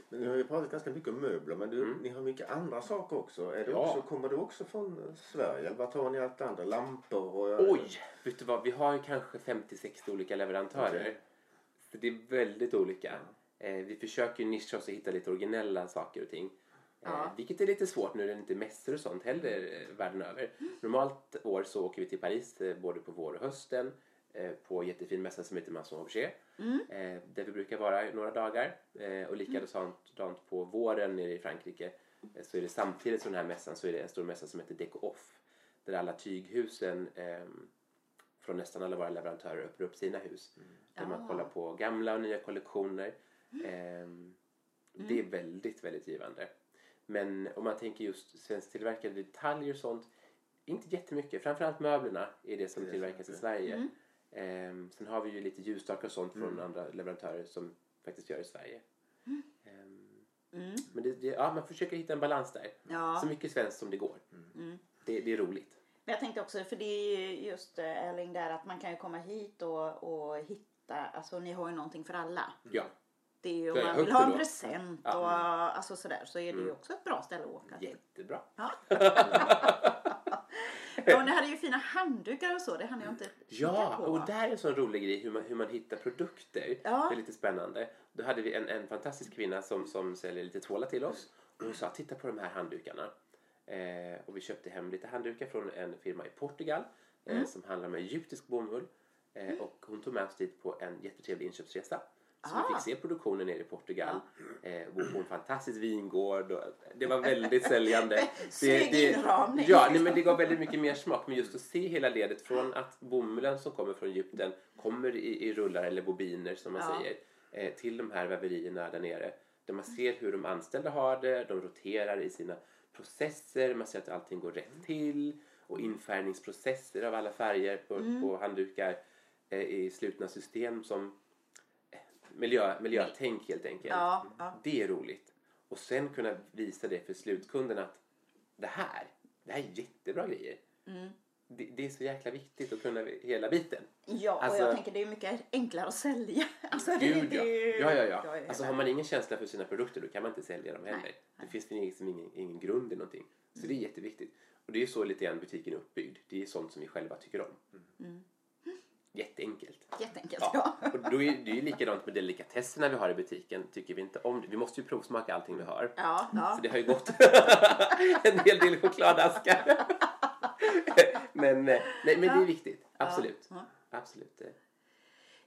Men nu har vi pratat ganska mycket om möbler men du, Mm. ni har mycket andra saker också. Är det Ja. också. Kommer det också från eh, Sverige? Eller vad tar ni allt andra? Lampor? Och, Oj! Vet du vad, vi har ju kanske 50-60 olika leverantörer. Okej. Så det är väldigt olika. Eh, vi försöker ju nischa oss och hitta lite originella saker och ting. Eh, Ja. vilket är lite svårt nu när det inte är mässor och sånt heller världen över. Normalt år så åker vi till Paris eh, både på vår och hösten. Eh, på jättefin mässa som heter Masson Objet. Eh, där vi brukar vara några dagar. Och likadant på våren nere i Frankrike så är det samtidigt som den här mässan så är det en stor mässa som heter Deco Off. Där alla tyghusen ehm, från nästan alla våra leverantörer öppnar upp sina hus. Där man kollar på gamla och nya kollektioner. Ehm, Det är väldigt, väldigt givande. Men om man tänker just svensktillverkade detaljer och sånt, inte jättemycket. Framförallt möblerna är det som Det tillverkas i sant, Sverige. Ehm, sen har vi ju lite ljusstakar och sånt från andra leverantörer som faktiskt gör i Sverige. Ehm, Mm. Men det, det, ja, man försöker hitta en balans där. Ja. Så mycket svenskt som det går. Det, det är roligt. Men jag tänkte också, för det är ju just eh, Erling där att man kan ju komma hit och, och hitta, alltså ni har ju någonting för alla. Ja, Det är ju om Ja, man vill ha en då. present Ja. och alltså sådär så är det ju också ett bra ställe att åka till. jättebra. Ja. ja, och ni hade ju fina handdukar och så, det hann jag inte Ja, på. och där är en sån rolig grej hur man, hur man hittar produkter. Ja. Det är lite spännande. Då hade vi en, en fantastisk kvinna som, som säljer lite tvålar till oss. Och hon sa titta på de här handdukarna. Eh, och vi köpte hem lite handdukar från en firma i Portugal eh, Mm. som handlar med egyptisk bomull. Eh, och hon tog med oss dit på en jättetrevlig inköpsresa. Så vi Ah. fick se produktionen nere i Portugal. Eh, och på en fantastisk vingård. Och det var väldigt säljande. Snygg inramning. Ja, nej, men det gav väldigt mycket mer smak. Men just att se hela ledet från att bomullen som kommer från Egypten kommer i, i rullar eller bobiner som man Ja. säger eh, till de här väverierna där nere. Där man ser hur de anställda har det, de roterar i sina processer, man ser att allting går rätt till och infärgningsprocesser av alla färger på, på handdukar eh, i slutna system som eh, miljö, miljötänk helt enkelt. Ja, ja. Det är roligt. Och sen kunna visa det för slutkunden att det här, det här är jättebra grejer. Mm. Det, det är så jäkla viktigt att kunna hela biten. Ja, och Alltså- jag tänker det är mycket enklare att sälja. Alltså, det, Gud det ja. ju- Ja, ja, ja. är Alltså har man ingen känsla för sina produkter då kan man inte sälja dem heller. Nej, Det finns liksom ingen, ingen grund i någonting. Så det är jätteviktigt. Och det är så lite grann butiken är uppbyggd. Det är sånt som vi själva tycker om. Mm. Jätteenkelt. Jätteenkelt, ja. Ja, och då är det är ju likadant med delikatesserna vi har i butiken. Tycker vi inte om det. Vi måste ju provsmaka allting vi har. Ja, ja. Så det har ju gått en hel del chokladaskar. men, eh, nej, men det är viktigt. Absolut. Absolut.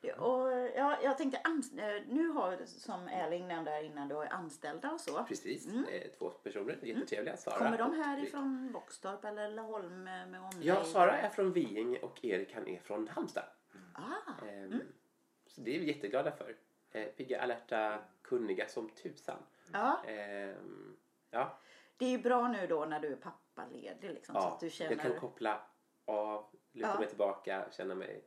Eh. Och, ja, jag tänkte, eh, nu har som Erling nämnde här innan, då är anställda och så. Precis. Eh, Två personer. Jättetrevliga. Sara Mm. Kommer de härifrån Boxtorp eller Laholm med med omnejd? Ja, Sara är från Viing och Erik han är från Halmstad. Ah, Ehm, Så det är vi jätteglada för. Eh, pigga, alerta, kunniga som tusan. ja, Ehm, ja, det är ju bra nu då när du är pappaledig liksom, så ja. att du jag känner... kan koppla av, luta Ja. mig tillbaka, känna mig...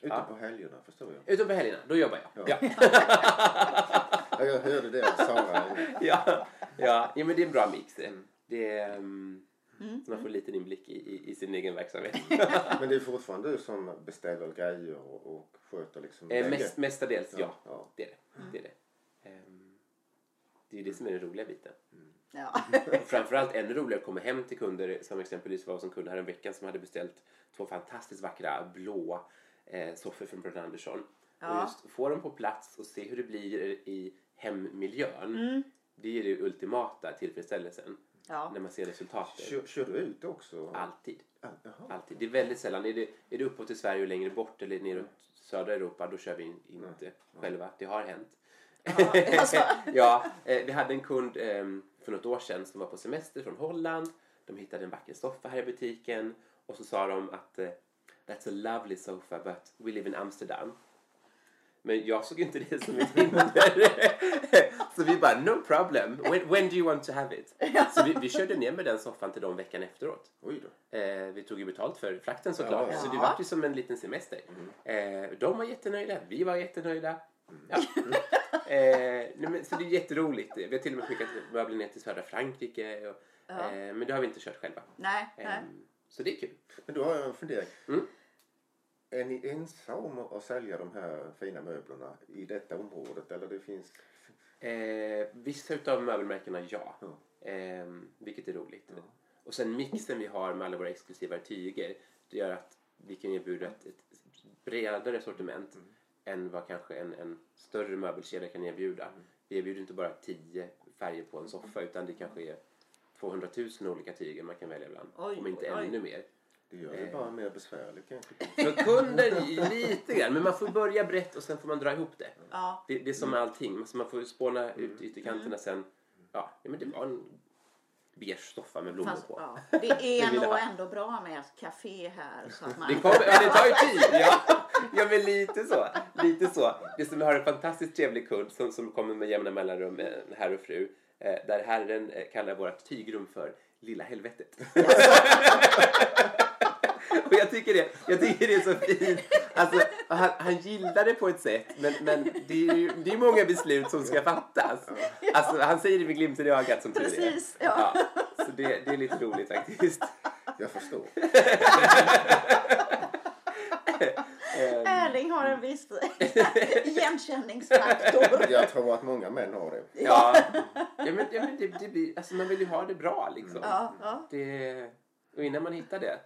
Ute Ja. på helgerna förstår jag. Utom på helgerna, då jobbar jag. Ja. Ja. Ja, jag hörde det av Sara. Ja, ja. ja, men det är en bra mix. Mm. Det är, um, Mm. så man får en liten inblick i, i, i sin egen verksamhet. Men det är fortfarande du som beställer grejer och, och sköter liksom eh, mest, mestadels, ja. ja. Det är det. det, är det. Ehm, det är ju det som är den roliga biten. Ja. Och framförallt ännu roligare att komma hem till kunder som exempelvis var som kunde här en vecka som hade beställt två fantastiskt vackra blå eh, soffor från Bröderna Andersson. Ja. Och just få dem på plats och se hur det blir i hemmiljön. Mm. Det är det ultimata tillfredsställelsen ja. när man ser resultatet. Kör, kör du ut också? Alltid. Ah. Alltid. Det är väldigt sällan. Är det, är det uppåt till Sverige och längre bort eller neråt södra Europa då kör vi in, inte själva. Det har hänt. Ja, alltså. ja, eh, vi hade en kund eh, för något år sedan som var på semester från Holland. De hittade en vacker soffa här i butiken och så sa de att eh, That's a lovely sofa but we live in Amsterdam. Men jag såg inte det som ett hinder. så vi bara, no problem. When, when do you want to have it? Så vi, vi körde ner med den soffan till dem veckan efteråt. Oj då. Eh, vi tog ju betalt för frakten såklart. Ja. Så det Ja. var ju som en liten semester. Eh, de var jättenöjda, vi var jättenöjda. Ja. eh, nej, men, så det är jätteroligt. Vi har till och med skickat möbler ner till södra Frankrike. Och, Ja. eh, men det har vi inte kört själva. Nej, nej. så det är kul. Men då har jag en fundering. Mm. Är ni ensamma om att sälja de här fina möblerna i detta området? Eller det finns... Eh, vissa utav möbelmärkena ja. Ja. Eh, vilket är roligt. Och sen mixen vi har med alla våra exklusiva tyger. Det gör att vi kan erbjuda ett, ett bredare sortiment än vad kanske en, en större möbelkedja kan erbjuda. Vi erbjuder inte bara 10 färger på en soffa utan det kanske är 200 000 olika tyger man kan välja bland. Oj, om inte oj, oj. ännu mer. Det gör det bara mer besvärligt kanske. För kunden lite grann, men man får börja brett och sen får man dra ihop det. Ja. Det, det är som med allting, så man får spåna ut ytterkanterna sen. Ja, men det var en beige soffa med blommor Fast, på. ja, det Det är nog ändå bra med ett café här. Så att man... Det, kommer, ja, det tar ju tid. Ja. ja, men lite så. Lite så. Det som vi har en fantastiskt trevlig kund som, som kommer med jämna mellanrum, eh, en herr och fru. Eh, där herren eh, kallar vårt tygrum för Lilla helvetet. och jag tycker, det, jag tycker det är så fint. Alltså, han, han gillar det på ett sätt, men, men det är ju det är många beslut som ska fattas. Alltså, han säger det med glimten i ögat som tur är. Precis, ja. Ja, så det, det är lite roligt faktiskt. Jag förstår. Erling har en viss igenkänningsfaktor. Jag tror att många män har det. Ja, ja men, ja, men det, det blir, alltså man vill ju ha det bra liksom. Ja, ja. Det, och innan man hittar det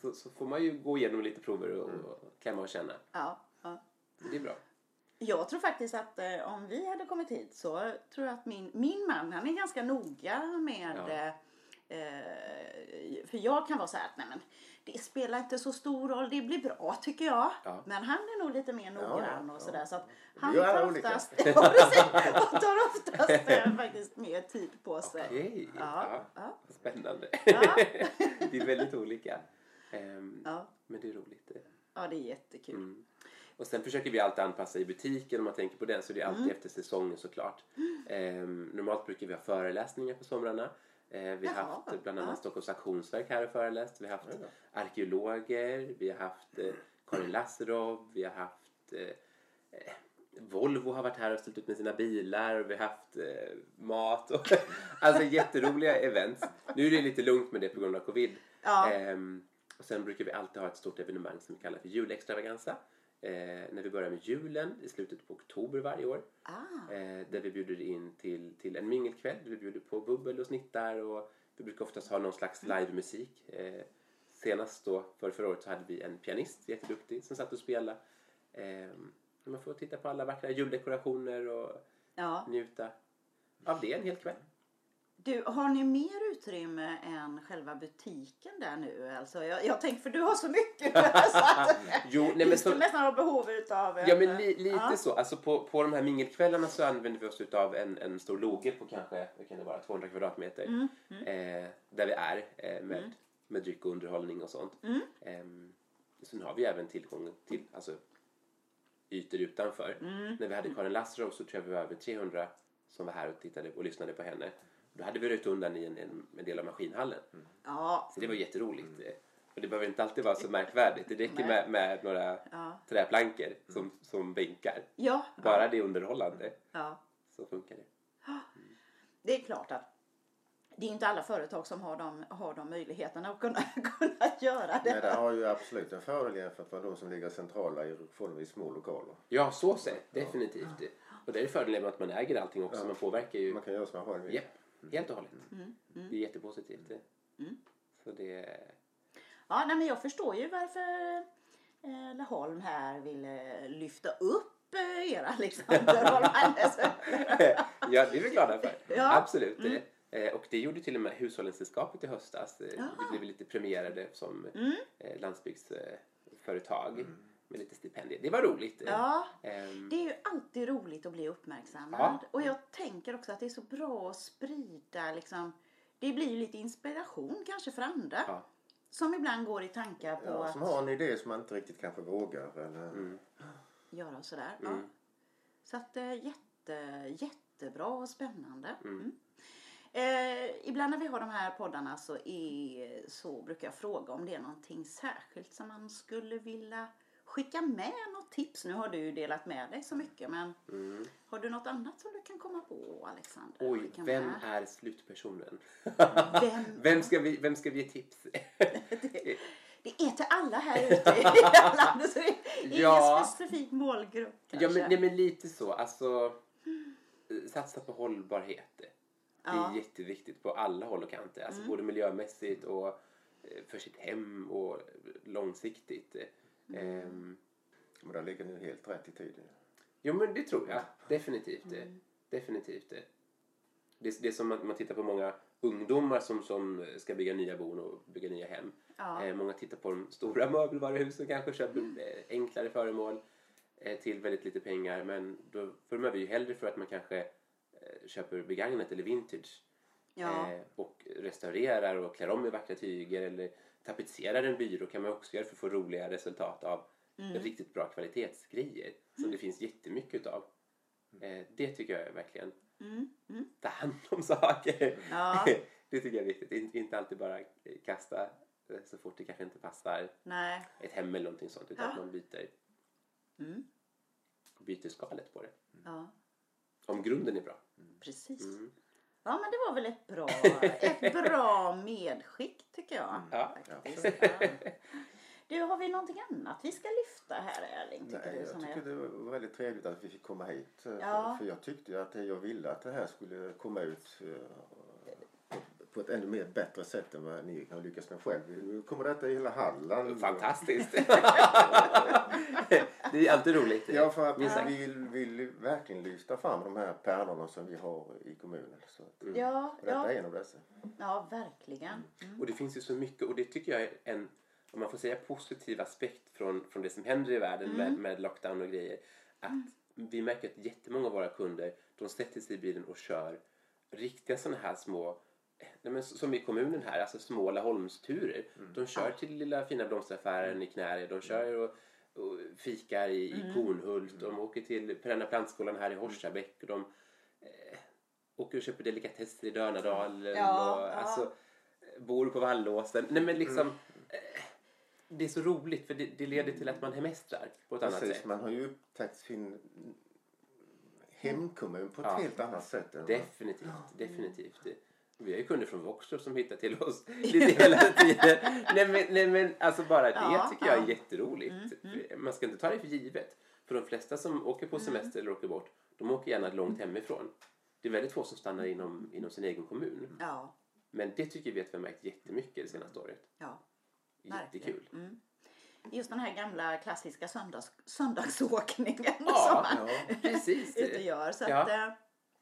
så, så får man ju gå igenom lite prover och, och klämma och känna. Ja, ja. Det är bra. Jag tror faktiskt att eh, om vi hade kommit hit så tror jag att min, min man, han är ganska noga med Ja. eh, eh, för jag kan vara så här att nej men det spelar inte så stor roll, det blir bra tycker jag. Ja. Men han är nog lite mer noggrann ja, och ja. sådär. Så att han tar oftast, ja, han tar oftast eh, faktiskt mer tid på sig. Okej, Ja, ja. ja. spännande. Ja. det är väldigt olika. Ehm, Ja. Men det är roligt. ja, det är jättekul. Mm. Och sen försöker vi alltid anpassa i butiken om man tänker på den så det är alltid Mm. efter säsongen såklart. Ehm, normalt brukar vi ha föreläsningar på somrarna. Ehm, vi har Jaha, haft bland annat ja. Stockholms auktionsverk här och föreläst. Vi har haft arkeologer, vi har haft eh, Karin Lasserov, vi har haft eh, eh, Volvo har varit här och ställt ut med sina bilar och vi har haft eh, mat och alltså jätteroliga events. Nu är det lite lugnt med det på grund av covid. Ja. Ehm, och sen brukar vi alltid ha ett stort evenemang som vi kallar för julextravaganza. Eh, när vi börjar med julen i slutet på oktober varje år. Ah, Eh, där vi bjuder in till, till en mingelkväll. där Vi bjuder på bubbel och snittar och vi brukar oftast ha någon slags livemusik. Eh, senast då, för förra året, så hade vi en pianist, jätteduktig, som satt och spelade. Eh, man får titta på alla vackra juldekorationer och ja. njuta av det en hel kväll. Du, har ni mer utrymme än själva butiken där nu? Alltså, jag, jag tänker, för du har så mycket. så att, Jo, nej, men så, nästan ha behov utav en, Ja, men li, lite ja. så. Alltså på, på de här mingelkvällarna så använder vi oss av en, en stor loge på kanske vad kan det vara, 200 kvadratmeter. Mm, Eh, där vi är eh, med, med dryck och underhållning och sånt. Mm. Ehm, sen har vi även tillgång till alltså, ytor utanför. Mm. När vi hade Karin Lasserov så tror jag vi var över 300 som var här och tittade och lyssnade på henne. Då hade vi röjt undan i en, en, en del av maskinhallen. Ja, Så det var jätteroligt. Och det behöver inte alltid vara så märkvärdigt. Det räcker med, med några ja, träplankor som, som bänkar. ja, Bara det är underhållande ja. så funkar det. Det är klart att det är inte alla företag som har de, har de möjligheterna att kunna, kunna göra Men det. det har ju absolut en fördel jämfört med de som ligger centrala i förhållandevis små lokaler. Ja, så sett. Definitivt. Och det är fördelen med att man äger allting också. Ja. Man påverkar ju Man kan göra som man själv vill. Japp, helt och hållet. Mm, mm. Det är jättepositivt. det. Mm. Så det... Ja, nej, men jag förstår ju varför eh, Laholm här ville lyfta upp eh, era Alexander Holm Hannes. ja, det är vi glada för. Ja. Absolut. Eh, Och det gjorde till och med Hushållningssällskapet i höstas. Eh, Ja. Vi blev lite premierade som Mm. eh, landsbygdsföretag med lite stipendier. Det var roligt. Ja, Ehm, det är ju alltid roligt att bli uppmärksammad. Ja. Och jag tänker också att det är så bra att sprida liksom. Det blir ju lite inspiration kanske för andra. Ja. Som ibland går i tankar på Ja, som att har en idé som man inte riktigt kanske vågar. Eller... Mm. göra sådär. Ja. Mm. Så att eh, jätte, jättebra och spännande. Mm. Mm. Eh, ibland när vi har de här poddarna så, är, så brukar jag fråga om det är någonting särskilt som man skulle vilja skicka med något tips. Nu har du delat med dig så mycket men Mm. har du något annat som du kan komma på Alexander? Oj, Skicka vem med? är slutpersonen? Vem? Vem ska vi, vem ska vi ge tips? det, det är till alla här ute i landet så ingen Ja. specifik målgrupp ja, kanske. men, nej, men lite så. Alltså, eh, satsa på hållbarhet. Det Ja. är jätteviktigt på alla håll och kanter. Alltså, Både miljömässigt och eh, för sitt hem och långsiktigt. Ehm, Men där ligger nu helt rätt i tiden. jo, men det tror jag. Definitivt. det. Definitivt. det. det, det är som att man tittar på många ungdomar som, som ska bygga nya bon och bygga nya hem. Ja. Eh, många tittar på de stora möbelvaruhusen kanske köper eh, enklare föremål eh, till väldigt lite pengar. Men då vurmar vi ju hellre för att man kanske eh, köper begagnat eller vintage Ja. eh, och restaurerar och klär om i vackra tyger eller tapetserar en byrå kan man också göra för att få roliga resultat av Mm. riktigt bra kvalitetsgrejer som det finns jättemycket av. Eh, det tycker jag är verkligen Mm. Mm. ta hand om saker. Ja. det tycker jag är viktigt. In, inte alltid bara kasta eh, så fort det kanske inte passar Nej. ett hem eller någonting sånt utan Ja. att man byter, Mm. byter skalet på det. Ja, Om grunden är bra. precis. Ja, men det var väl ett bra, ett bra medskick tycker jag. Ja. Faktiskt. Ja. Du, har vi någonting annat vi ska lyfta här Erling? Tycker Nej, du, jag tycker är... det var väldigt trevligt att vi fick komma hit. Ja. För jag tyckte ju att jag ville att det här skulle komma ut eh, på- ett ännu mer bättre sätt än vad ni har lyckats med själv. Nu kommer detta i hela Halland. Fantastiskt! det är alltid roligt. Ja, för att vi vill, vill verkligen lyfta fram de här pärlorna som vi har i kommunen. Så att, Ja, och detta ja, är en av dessa. ja, verkligen. Mm. Och det finns ju så mycket och det tycker jag är en, om man får säga positiv aspekt från, från det som händer i världen med, med lockdown och grejer. Att vi märker att jättemånga av våra kunder, de sätter sig i bilen och kör riktiga sådana här små Nej, men som i kommunen här, alltså små Laholmsturer. De kör till lilla fina blomsteraffären i Knäred, de kör och, och fikar i, i Kornhult, de åker till Perenna plantskolan här i Horsabäck och de eh, åker och köper delikatesser i Dörnadal. Ja, och, ja. Alltså, bor på Vallåsen. Nej men liksom eh, det är så roligt för det, det leder till att man hemestrar på ett annat Precis, sätt. man har ju upptäckt sin hemkommun på ett Ja. helt annat sätt. Definitivt, definitivt. Vi har ju kunder från Våxtorp som hittar till oss lite hela tiden. Nej men, nej, men alltså bara det Ja, tycker jag är ja. jätteroligt. Man ska inte ta det för givet. För de flesta som åker på semester eller åker bort, de åker gärna långt hemifrån. Det är väldigt få som stannar inom, inom sin egen kommun. Ja, Men det tycker vi att vi har märkt jättemycket det senaste året. ja. Jättekul. Mm. Just den här gamla klassiska söndags, söndagsåkningen som Ja, man Ja. precis. ute gör. Så att, eh,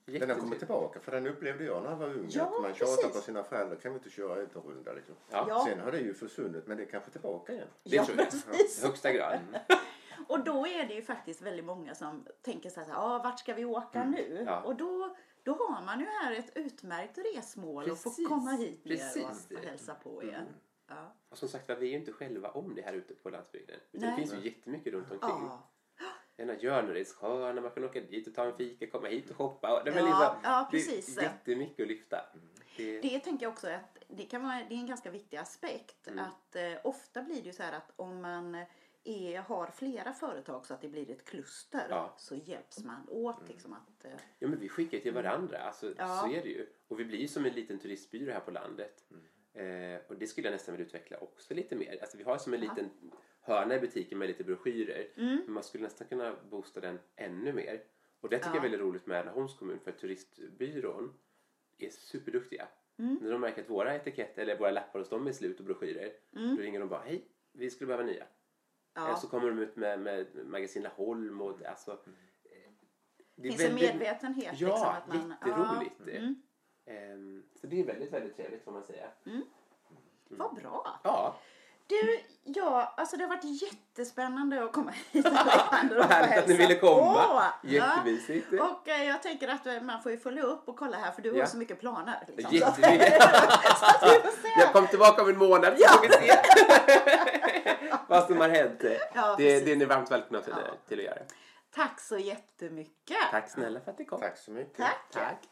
Den har kommit tillbaka för den upplevde jag när jag var ung. Ja, att man tjatar precis. på sina föräldrar. Kan vi inte köra ut en runda liksom. Ja, Ja. Sen har det ju försvunnit men det är kanske tillbaka igen. det ja, tror jag. precis. Högsta grad. Och då är det ju faktiskt väldigt många som tänker så här, ah, vart ska vi åka nu? Mm. Ja. Och då, då har man ju här ett utmärkt resmål och får Precis, komma hit ner precis. och, och hälsa på er. Mm. Ja. Och som sagt var, vi är ju inte själva om det här ute på landsbygden. Utan det finns ju jättemycket runt omkring. Ja. Den här Hjörnedalssjön, man kan åka dit och ta en fika, komma hit och shoppa. Nej, Ja, liksom, ja, precis. Det är jättemycket att lyfta. Det, Det tänker jag också att det, kan vara, det är en ganska viktig aspekt. Mm. Att eh, ofta blir det ju så här att om man är, har flera företag så att det blir ett kluster Ja. Mm. så hjälps man åt liksom att... Eh, ja, men vi skickar till varandra, alltså, Ja. så är det ju. Och vi blir ju som en liten turistbyrå här på landet. Eh, och det skulle jag nästan vilja utveckla också lite mer. Alltså, vi har som en liten hörna i butiken med lite broschyrer. Mm. Men man skulle nästan kunna boosta den ännu mer. Och det tycker Ja. jag är väldigt roligt med Laholms kommun för turistbyrån är superduktiga. Mm. När de märker att våra etiketter eller våra lappar hos dem är slut och broschyrer då ringer de bara hej, vi skulle behöva nya. Mm. ja. Eller så kommer de ut med, med magasin Laholm och alltså. eh, Det finns en väldigt- medvetenhet. Ja, liksom, att man, jätteroligt. Ja, mm, Ehm, så det är väldigt, väldigt trevligt får man säga. vad bra. Ja, Du, ja, alltså det har varit jättespännande att komma hit Alexander och härligt att ni ville komma. Jättemysigt. Ja. Och eh, jag tänker att eh, man får ju följa upp och kolla här för du har Ja. så mycket planer. Liksom, så att- Jättemycket. så att vi får se. Jag kommer tillbaka om en månad så får vi se vad som har hänt. Ja, det, precis. det är ni varmt välkomna till, Ja. till att göra. Tack så jättemycket. Tack snälla för att ni kom. Tack så mycket. Tack. Tack.